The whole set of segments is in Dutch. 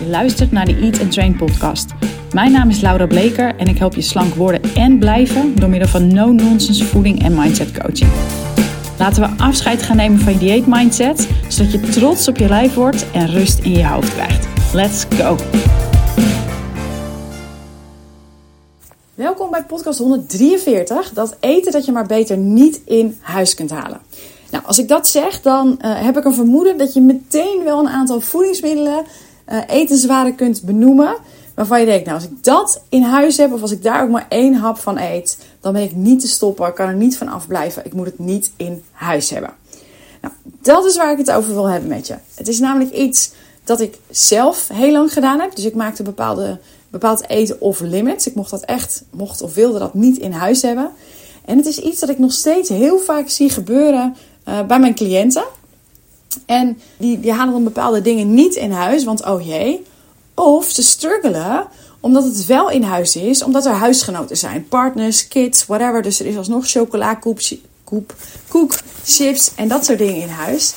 Je luistert naar de Eat and Train podcast. Mijn naam is Laura Bleker en ik help je slank worden en blijven door middel van no-nonsense voeding en mindset coaching. Laten we afscheid gaan nemen van je dieet mindset, zodat je trots op je lijf wordt en rust in je hoofd krijgt. Let's go! Welkom bij podcast 143, dat eten dat je maar beter niet in huis kunt halen. Nou, als ik dat zeg, dan uh, heb ik een vermoeden dat je meteen wel een aantal voedingsmiddelen, uh, etenswaren kunt benoemen. Waarvan je denkt, nou, als ik dat in huis heb, of als ik daar ook maar één hap van eet, dan ben ik niet te stoppen, kan er niet van afblijven. Ik moet het niet in huis hebben. Nou, dat is waar ik het over wil hebben met je. Het is namelijk iets dat ik zelf heel lang gedaan heb. Dus ik maakte bepaalde, bepaald eten of limits. Ik mocht dat echt, mocht of wilde dat niet in huis hebben. En het is iets dat ik nog steeds heel vaak zie gebeuren uh, bij mijn cliënten. En die, die halen dan bepaalde dingen niet in huis, want oh jee. Of ze struggelen omdat het wel in huis is, omdat er huisgenoten zijn. Partners, kids, whatever. Dus er is alsnog chocola, koep, koep, koek, chips en dat soort dingen in huis.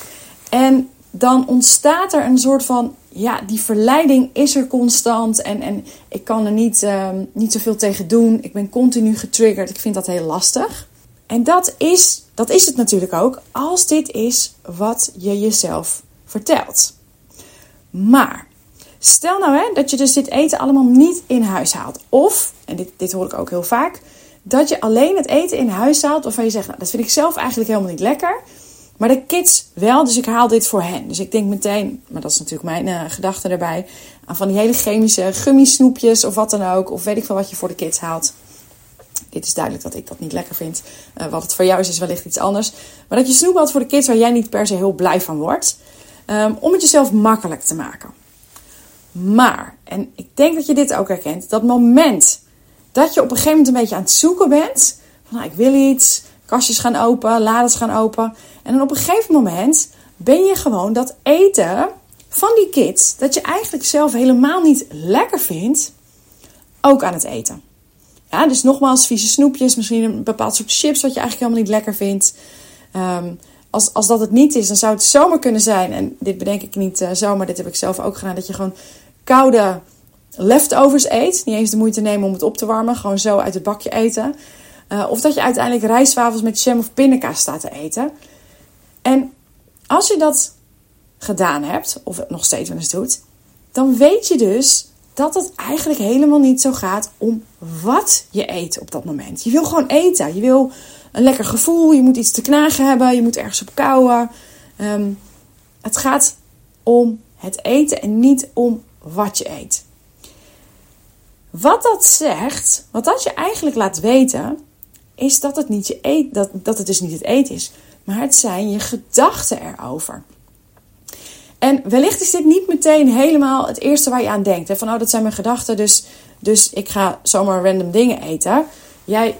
En dan ontstaat er een soort van, ja, die verleiding is er constant. En, en ik kan er niet, uh, niet zoveel tegen doen. Ik ben continu getriggerd. Ik vind dat heel lastig. En dat is, dat is het natuurlijk ook als dit is wat je jezelf vertelt. Maar stel nou hè, dat je dus dit eten allemaal niet in huis haalt. Of, en dit, dit hoor ik ook heel vaak, dat je alleen het eten in huis haalt waarvan je zegt, nou, dat vind ik zelf eigenlijk helemaal niet lekker. Maar de kids wel, dus ik haal dit voor hen. Dus ik denk meteen, maar dat is natuurlijk mijn uh, gedachte erbij, aan van die hele chemische gummisnoepjes of wat dan ook. Of weet ik veel wat je voor de kids haalt. Dit is duidelijk dat ik dat niet lekker vind. Uh, wat het voor jou is, is wellicht iets anders. Maar dat je snoep had voor de kids waar jij niet per se heel blij van wordt. Um, om het jezelf makkelijk te maken. Maar, en ik denk dat je dit ook herkent, dat moment dat je op een gegeven moment een beetje aan het zoeken bent. Van nou, ik wil iets, kastjes gaan open, lades gaan open. En dan op een gegeven moment ben je gewoon dat eten van die kids, dat je eigenlijk zelf helemaal niet lekker vindt, ook aan het eten. Ja, dus nogmaals, vieze snoepjes, misschien een bepaald soort chips wat je eigenlijk helemaal niet lekker vindt. Um, als, als dat het niet is, dan zou het zomaar kunnen zijn. En dit bedenk ik niet uh, zomaar, dit heb ik zelf ook gedaan. Dat je gewoon koude leftovers eet. Niet eens de moeite nemen om het op te warmen. Gewoon zo uit het bakje eten. Uh, of dat je uiteindelijk rijstwafels met jam of pindakaas staat te eten. En als je dat gedaan hebt, of nog steeds wel eens doet, dan weet je dus dat het eigenlijk helemaal niet zo gaat om wat je eet op dat moment. Je wil gewoon eten. Je wil een lekker gevoel. Je moet iets te knagen hebben. Je moet ergens op kouwen. Um, het gaat om het eten en niet om wat je eet. Wat dat zegt, wat dat je eigenlijk laat weten, is dat het, niet je eet, dat, dat het dus niet het eten is, maar het zijn je gedachten erover. En wellicht is dit niet meteen helemaal het eerste waar je aan denkt. Hè? Van, oh, dat zijn mijn gedachten, dus, dus ik ga zomaar random dingen eten. Jij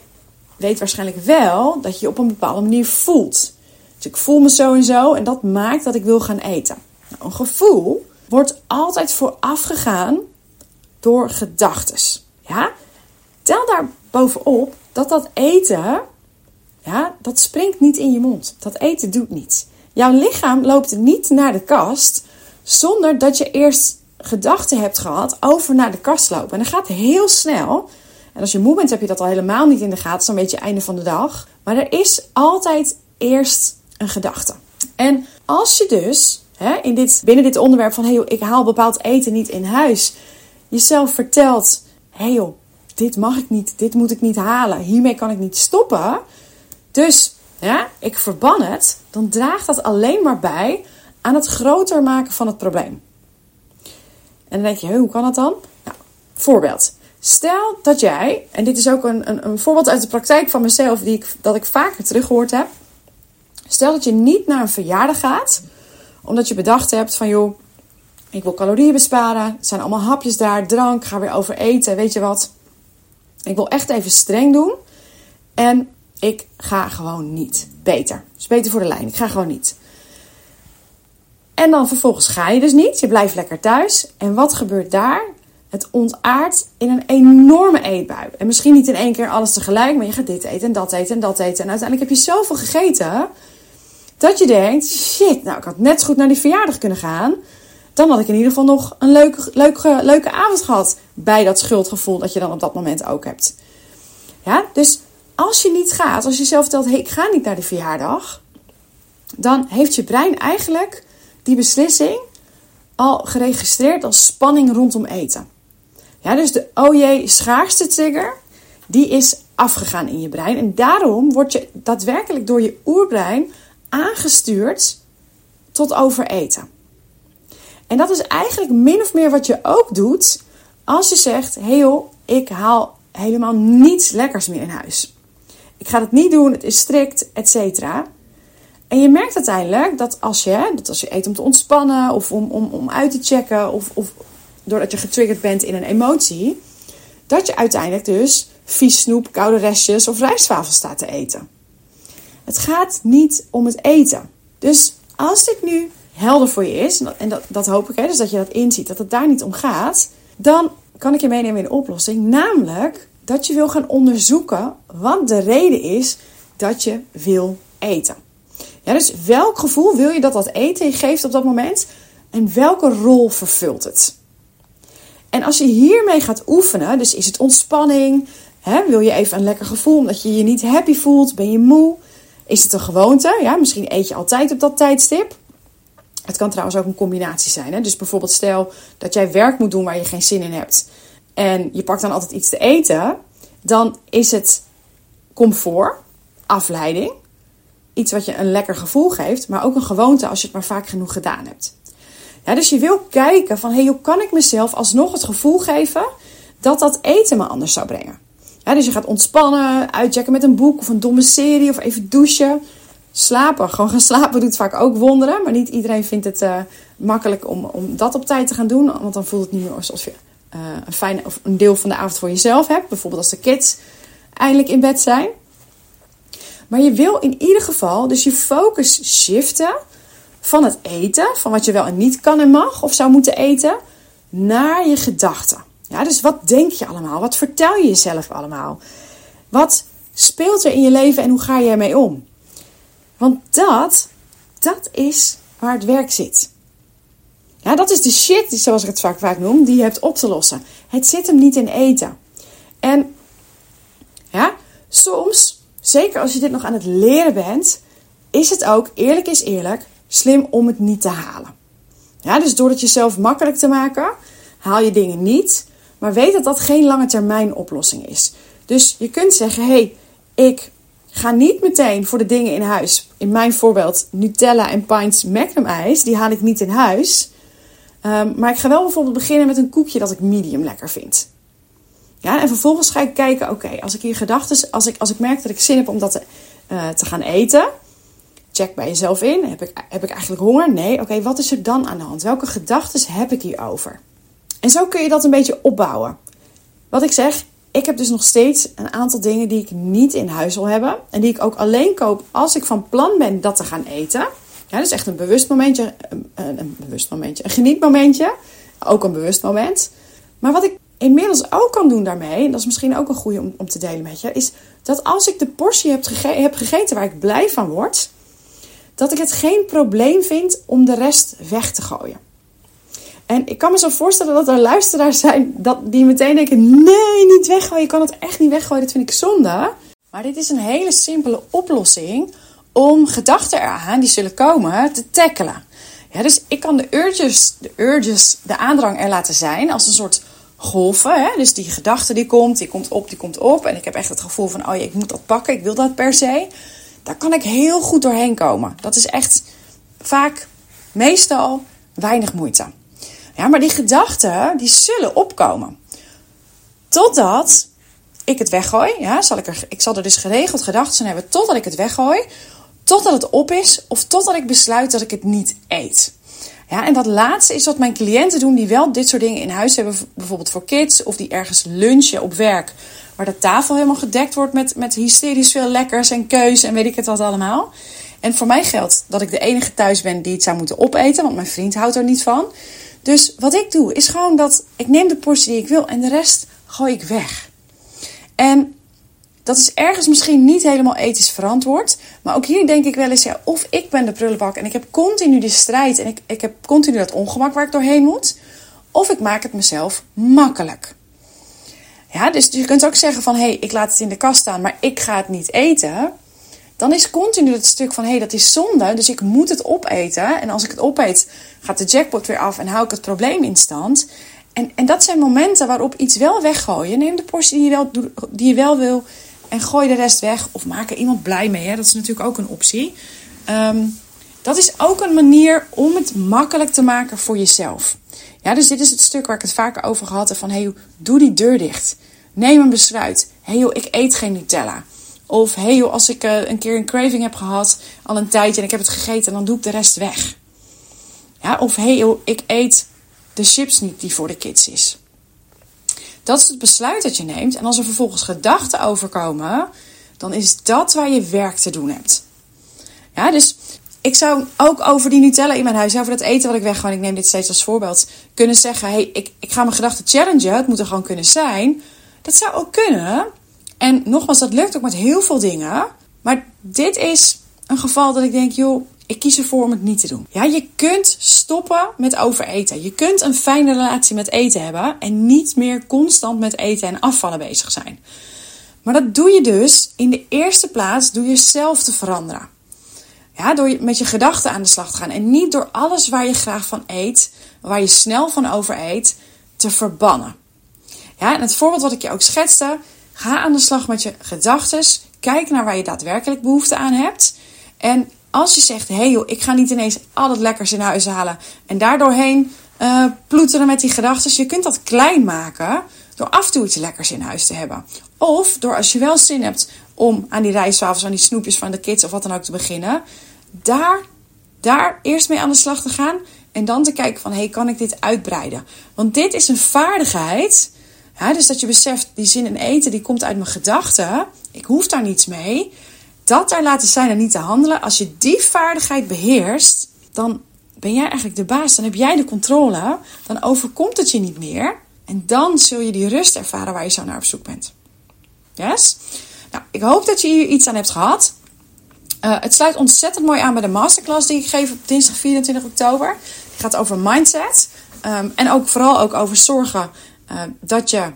weet waarschijnlijk wel dat je je op een bepaalde manier voelt. Dus ik voel me zo en zo en dat maakt dat ik wil gaan eten. Nou, een gevoel wordt altijd voorafgegaan door gedachten. Ja? Tel daar bovenop dat dat eten, ja, dat springt niet in je mond. Dat eten doet niets. Jouw lichaam loopt niet naar de kast zonder dat je eerst gedachten hebt gehad over naar de kast lopen. En dat gaat heel snel. En als je moe bent, heb je dat al helemaal niet in de gaten. Zo'n beetje einde van de dag. Maar er is altijd eerst een gedachte. En als je dus hè, in dit, binnen dit onderwerp van hey joh, ik haal bepaald eten niet in huis, jezelf vertelt: hé hey joh, dit mag ik niet, dit moet ik niet halen, hiermee kan ik niet stoppen. Dus ja, ik verban het, dan draagt dat alleen maar bij aan het groter maken van het probleem. En dan denk je, hoe kan dat dan? Nou, voorbeeld. Stel dat jij, en dit is ook een, een, een voorbeeld uit de praktijk van mezelf, die ik, dat ik vaker teruggehoord heb. Stel dat je niet naar een verjaardag gaat, omdat je bedacht hebt van joh, ik wil calorieën besparen. Het zijn allemaal hapjes daar, drank, ga weer over eten. Weet je wat? Ik wil echt even streng doen. En ik ga gewoon niet. Beter. is beter voor de lijn. Ik ga gewoon niet. En dan vervolgens ga je dus niet. Je blijft lekker thuis. En wat gebeurt daar? Het ontaart in een enorme eetbui. En misschien niet in één keer alles tegelijk, maar je gaat dit eten en dat eten en dat eten. En uiteindelijk heb je zoveel gegeten dat je denkt: shit, nou ik had net zo goed naar die verjaardag kunnen gaan. dan had ik in ieder geval nog een leuke, leuke, leuke avond gehad bij dat schuldgevoel dat je dan op dat moment ook hebt. Ja, dus als je niet gaat, als je zelf vertelt, hey, ik ga niet naar de verjaardag, dan heeft je brein eigenlijk die beslissing al geregistreerd als spanning rondom eten. Ja, dus de oh jee schaarste trigger, die is afgegaan in je brein. En daarom word je daadwerkelijk door je oerbrein aangestuurd tot overeten. En dat is eigenlijk min of meer wat je ook doet als je zegt: hé hey ik haal helemaal niets lekkers meer in huis. Ik ga het niet doen, het is strikt, et cetera. En je merkt uiteindelijk dat als je, dat als je eet om te ontspannen of om, om, om uit te checken of, of doordat je getriggerd bent in een emotie, dat je uiteindelijk dus vies snoep, koude restjes of rijstwafel staat te eten. Het gaat niet om het eten. Dus als dit nu helder voor je is, en dat, dat hoop ik, hè, dus dat je dat inziet, dat het daar niet om gaat, dan kan ik je meenemen in de oplossing. Namelijk dat je wil gaan onderzoeken wat de reden is dat je wil eten. Dus welk gevoel wil je dat dat eten geeft op dat moment en welke rol vervult het? En als je hiermee gaat oefenen, dus is het ontspanning, hè, wil je even een lekker gevoel omdat je je niet happy voelt, ben je moe, is het een gewoonte? Ja, misschien eet je altijd op dat tijdstip. Het kan trouwens ook een combinatie zijn. Hè? Dus bijvoorbeeld stel dat jij werk moet doen waar je geen zin in hebt. En je pakt dan altijd iets te eten. Dan is het comfort, afleiding. Iets wat je een lekker gevoel geeft. Maar ook een gewoonte als je het maar vaak genoeg gedaan hebt. Ja, dus je wil kijken van hey, hoe kan ik mezelf alsnog het gevoel geven dat dat eten me anders zou brengen. Ja, dus je gaat ontspannen, uitchecken met een boek of een domme serie of even douchen slapen. Gewoon gaan slapen doet vaak ook wonderen. Maar niet iedereen vindt het uh, makkelijk om, om dat op tijd te gaan doen. Want dan voelt het niet meer alsof je een, fijne, of een deel van de avond voor jezelf hebt. Bijvoorbeeld als de kids eindelijk in bed zijn. Maar je wil in ieder geval dus je focus shiften van het eten, van wat je wel en niet kan en mag of zou moeten eten, naar je gedachten. Ja, dus wat denk je allemaal? Wat vertel je jezelf allemaal? Wat speelt er in je leven en hoe ga je ermee om? Want dat, dat is waar het werk zit. Ja, dat is de shit, zoals ik het vaak, vaak noem, die je hebt op te lossen. Het zit hem niet in eten. En ja, soms, zeker als je dit nog aan het leren bent, is het ook, eerlijk is eerlijk, slim om het niet te halen. Ja, dus door het jezelf makkelijk te maken, haal je dingen niet. Maar weet dat dat geen lange termijn oplossing is. Dus je kunt zeggen: hé, hey, ik Ga niet meteen voor de dingen in huis. In mijn voorbeeld Nutella en Pints Magnum ijs. Die haal ik niet in huis. Um, maar ik ga wel bijvoorbeeld beginnen met een koekje dat ik medium lekker vind. Ja, en vervolgens ga ik kijken, oké, als ik hier gedachten, als ik, als ik merk dat ik zin heb om dat te, uh, te gaan eten, check bij jezelf in. Heb ik, heb ik eigenlijk honger? Nee. Oké, wat is er dan aan de hand? Welke gedachten heb ik hierover? En zo kun je dat een beetje opbouwen. Wat ik zeg, ik heb dus nog steeds een aantal dingen die ik niet in huis wil hebben. En die ik ook alleen koop als ik van plan ben dat te gaan eten. Ja, dus echt een bewust momentje. Een, een bewust momentje. Een genietmomentje. Ook een bewust moment. Maar wat ik inmiddels ook kan doen daarmee. En dat is misschien ook een goede om, om te delen met je. Is dat als ik de portie heb, heb gegeten waar ik blij van word. Dat ik het geen probleem vind om de rest weg te gooien. En ik kan me zo voorstellen dat er luisteraars zijn dat die meteen denken: nee, niet weggooien. Je kan het echt niet weggooien. Dat vind ik zonde. Maar dit is een hele simpele oplossing om gedachten eraan die zullen komen te tackelen. Ja, dus ik kan de urges, de urges, de aandrang er laten zijn als een soort golven. Hè? Dus die gedachte die komt, die komt op, die komt op. En ik heb echt het gevoel van, oh ja, ik moet dat pakken, ik wil dat per se. Daar kan ik heel goed doorheen komen. Dat is echt vaak, meestal, weinig moeite. Ja, maar die gedachten, die zullen opkomen. Totdat ik het weggooi. Ja, zal ik, er, ik zal er dus geregeld gedachten hebben totdat ik het weggooi. Totdat het op is. Of totdat ik besluit dat ik het niet eet. Ja, en dat laatste is wat mijn cliënten doen die wel dit soort dingen in huis hebben. Bijvoorbeeld voor kids. Of die ergens lunchen op werk. Waar de tafel helemaal gedekt wordt met, met hysterisch veel lekkers en keus en weet ik het wat allemaal. En voor mij geldt dat ik de enige thuis ben die het zou moeten opeten. Want mijn vriend houdt er niet van. Dus wat ik doe is gewoon dat ik neem de portie die ik wil en de rest gooi ik weg. En dat is ergens misschien niet helemaal ethisch verantwoord, Maar ook hier denk ik wel eens, ja, of ik ben de prullenbak en ik heb continu die strijd en ik, ik heb continu dat ongemak waar ik doorheen moet. Of ik maak het mezelf makkelijk. Ja, dus je kunt ook zeggen van, hé, hey, ik laat het in de kast staan, maar ik ga het niet eten. Dan is continu het stuk van, hé, hey, dat is zonde, dus ik moet het opeten. En als ik het opeet, gaat de jackpot weer af en hou ik het probleem in stand. En, en dat zijn momenten waarop iets wel weggooien. Neem de portie die je wel, die je wel wil en gooi de rest weg. Of maak er iemand blij mee, hè? dat is natuurlijk ook een optie. Ehm, dat is ook een manier om het makkelijk te maken voor jezelf. Ja, dus dit is het stuk waar ik het vaker over gehad heb van... hey, doe die deur dicht. Neem een besluit. hey, joh, ik eet geen Nutella. Of hey, joh, als ik uh, een keer een craving heb gehad, al een tijdje en ik heb het gegeten, dan doe ik de rest weg. Ja, of hey, joh, ik eet de chips niet die voor de kids is. Dat is het besluit dat je neemt. En als er vervolgens gedachten overkomen, dan is dat waar je werk te doen hebt. Ja, dus ik zou ook over die Nutella in mijn huis, over dat eten wat ik weggooi, ik neem dit steeds als voorbeeld, kunnen zeggen: hey, ik, ik ga mijn gedachten challengen. Het moet er gewoon kunnen zijn. Dat zou ook kunnen. En nogmaals, dat lukt ook met heel veel dingen. Maar dit is een geval dat ik denk, joh, ik kies ervoor om het niet te doen. Ja, je kunt stoppen met overeten. Je kunt een fijne relatie met eten hebben en niet meer constant met eten en afvallen bezig zijn. Maar dat doe je dus in de eerste plaats door jezelf te veranderen. Ja, door met je gedachten aan de slag te gaan. En niet door alles waar je graag van eet, waar je snel van overeet, te verbannen. Ja, het voorbeeld wat ik je ook schetste, ga aan de slag met je gedachten. Kijk naar waar je daadwerkelijk behoefte aan hebt. En als je zegt, hé hey joh, ik ga niet ineens al het lekkers in huis halen en daardoorheen uh, ploeteren met die gedachten. Je kunt dat klein maken door af en toe iets lekkers in huis te hebben. Of door als je wel zin hebt om aan die rijstwafels, aan die snoepjes van de kids of wat dan ook te beginnen. Daar, daar eerst mee aan de slag te gaan. En dan te kijken van, hey, kan ik dit uitbreiden? Want dit is een vaardigheid. Ja, dus dat je beseft, die zin in eten, die komt uit mijn gedachten. Ik hoef daar niets mee dat daar laten zijn en niet te handelen. Als je die vaardigheid beheerst, dan ben jij eigenlijk de baas. Dan heb jij de controle. Dan overkomt het je niet meer. En dan zul je die rust ervaren waar je zo naar op zoek bent. Yes? Nou, ik hoop dat je hier iets aan hebt gehad. Uh, het sluit ontzettend mooi aan bij de masterclass die ik geef op dinsdag 24 oktober. Die gaat over mindset. Um, en ook vooral ook over zorgen uh, dat je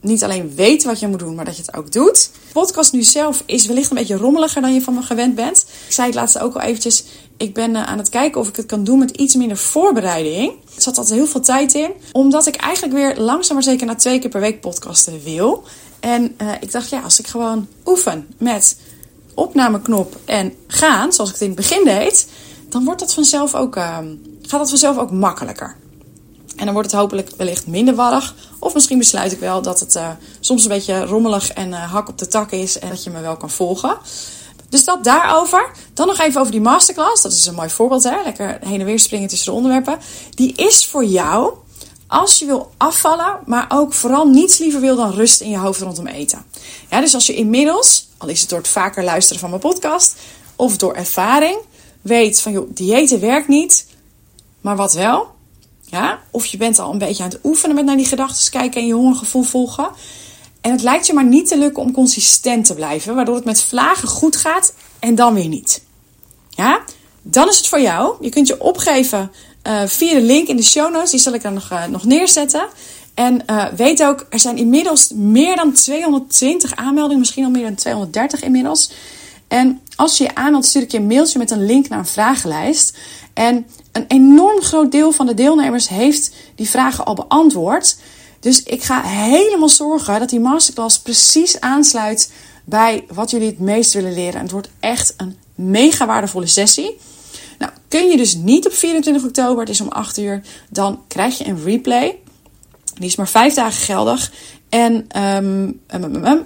niet alleen weet wat je moet doen, maar dat je het ook doet. De podcast nu zelf is wellicht een beetje rommeliger dan je van me gewend bent. Ik zei het laatst ook al eventjes. Ik ben eh, aan het kijken of ik het kan doen met iets minder voorbereiding. Er zat altijd heel veel tijd in. Omdat ik eigenlijk weer langzaam maar zeker na twee keer per week podcasten wil. En uh, ik dacht, ja, als ik gewoon oefen met opnameknop en gaan, zoals ik het in het begin deed, dan wordt dat vanzelf ook, uh, gaat dat vanzelf ook makkelijker. En dan wordt het hopelijk wellicht minder warrig. Of misschien besluit ik wel dat het uh, soms een beetje rommelig en uh, hak op de tak is. En dat je me wel kan volgen. Dus dat daarover. Dan nog even over die masterclass. Dat is een mooi voorbeeld, hè? Lekker heen en weer springen tussen de onderwerpen. Die is voor jou als je wil afvallen, maar ook vooral niets liever wil dan rust in je hoofd rondom eten. Ja, dus als je inmiddels, al is het door het vaker luisteren van mijn podcast of door ervaring, weet van joh, diëten werkt niet, maar wat wel? Ja? Of je bent al een beetje aan het oefenen met naar die gedachten kijken en je hongergevoel volgen. En het lijkt je maar niet te lukken om consistent te blijven, waardoor het met vlagen goed gaat en dan weer niet. Ja? Dan is het voor jou. Je kunt je opgeven uh, via de link in de show notes. Die zal ik dan nog, uh, nog neerzetten. En uh, weet ook, er zijn inmiddels meer dan 220 aanmeldingen, misschien al meer dan 230 inmiddels. En als je je aanmeldt, stuur ik je een mailtje met een link naar een vragenlijst. En een enorm groot deel van de deelnemers heeft die vragen al beantwoord. Dus ik ga helemaal zorgen dat die masterclass precies aansluit bij wat jullie het meest willen leren. En het wordt echt een mega waardevolle sessie. Nou, kun je dus niet op 24 oktober, het is om 8 uur, dan krijg je een replay. Die is maar 5 dagen geldig. En, um,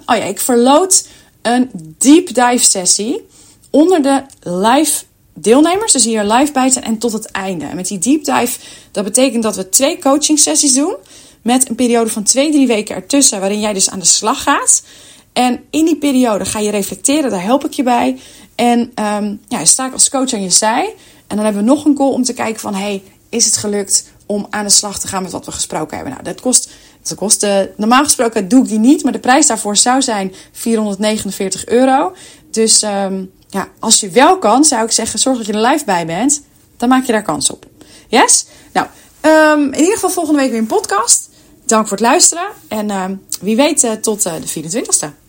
oh ja, ik verloot een deep dive sessie onder de live deelnemers. Dus hier live bij zijn en tot het einde. En met die deep dive, dat betekent dat we twee coaching sessies doen. Met een periode van twee, drie weken ertussen, waarin jij dus aan de slag gaat. En in die periode ga je reflecteren, daar help ik je bij. En um, ja, sta ik als coach aan je zij. En dan hebben we nog een call om te kijken van... hey, is het gelukt om aan de slag te gaan met wat we gesproken hebben? Nou, dat kost... Dat kost uh, normaal gesproken doe ik die niet, maar de prijs daarvoor zou zijn 449 euro. Dus um, ja, als je wel kan, zou ik zeggen, zorg dat je er live bij bent. Dan maak je daar kans op. Yes? Nou, um, in ieder geval volgende week weer een podcast. Dank voor het luisteren. En um, wie weet uh, tot uh, de 24e.